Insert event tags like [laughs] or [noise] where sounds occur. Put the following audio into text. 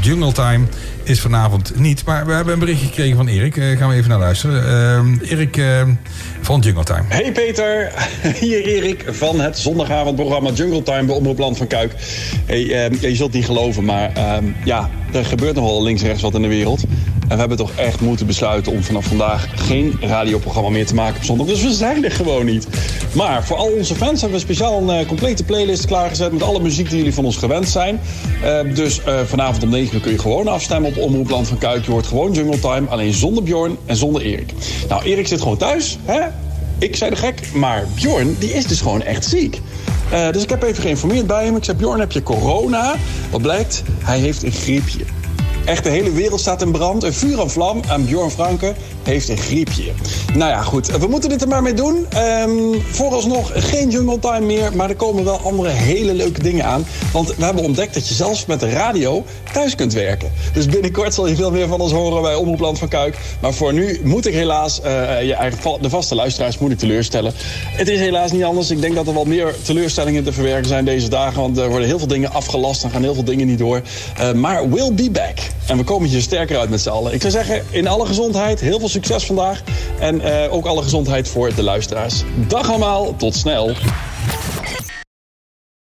Jungle Time is vanavond niet. Maar we hebben een berichtje gekregen van Erik. Uh, gaan we even naar luisteren. Uh, Erik uh, van Jungle Time. Hey Peter, [laughs] hier Erik van het zondagavondprogramma Jungle Time bij Omroep Land van Kuik. Hey, je zult niet geloven, maar ehm, ja, er gebeurt nogal links-rechts wat in de wereld. En we hebben toch echt moeten besluiten om vanaf vandaag geen radioprogramma meer te maken op zondag. Dus we zijn er gewoon niet. Maar voor al onze fans hebben we speciaal een uh, complete playlist klaargezet met alle muziek die jullie van ons gewend zijn. Uh, dus uh, vanavond om 9 uur kun je gewoon afstemmen op Omroepland van Kuik. Je hoort gewoon Jungle Time, alleen zonder Bjorn en zonder Erik. Nou, Erik zit gewoon thuis, hè? Ik zei de gek, maar Bjorn die is dus gewoon echt ziek. Uh, dus ik heb even geïnformeerd bij hem. Ik zei, Bjorn, heb je corona? Wat blijkt? Hij heeft een griepje. Echt, de hele wereld staat in brand. Een vuur en vlam. En Bjorn Franke heeft een griepje. Nou ja, goed. We moeten dit er maar mee doen. Um, vooralsnog geen Jungle Time meer. Maar er komen wel andere hele leuke dingen aan. Want we hebben ontdekt dat je zelfs met de radio thuis kunt werken. Dus binnenkort zal je veel meer van ons horen bij Omroepland van Kuik. Maar voor nu moet ik helaas uh, je eigen, de vaste luisteraars moet ik teleurstellen. Het is helaas niet anders. Ik denk dat er wel meer teleurstellingen te verwerken zijn deze dagen. Want er worden heel veel dingen afgelast en gaan heel veel dingen niet door. Uh, maar we'll be back. En we komen hier sterker uit met z'n allen. Ik zou zeggen, in alle gezondheid, heel veel succes vandaag. En uh, ook alle gezondheid voor de luisteraars. Dag allemaal, tot snel.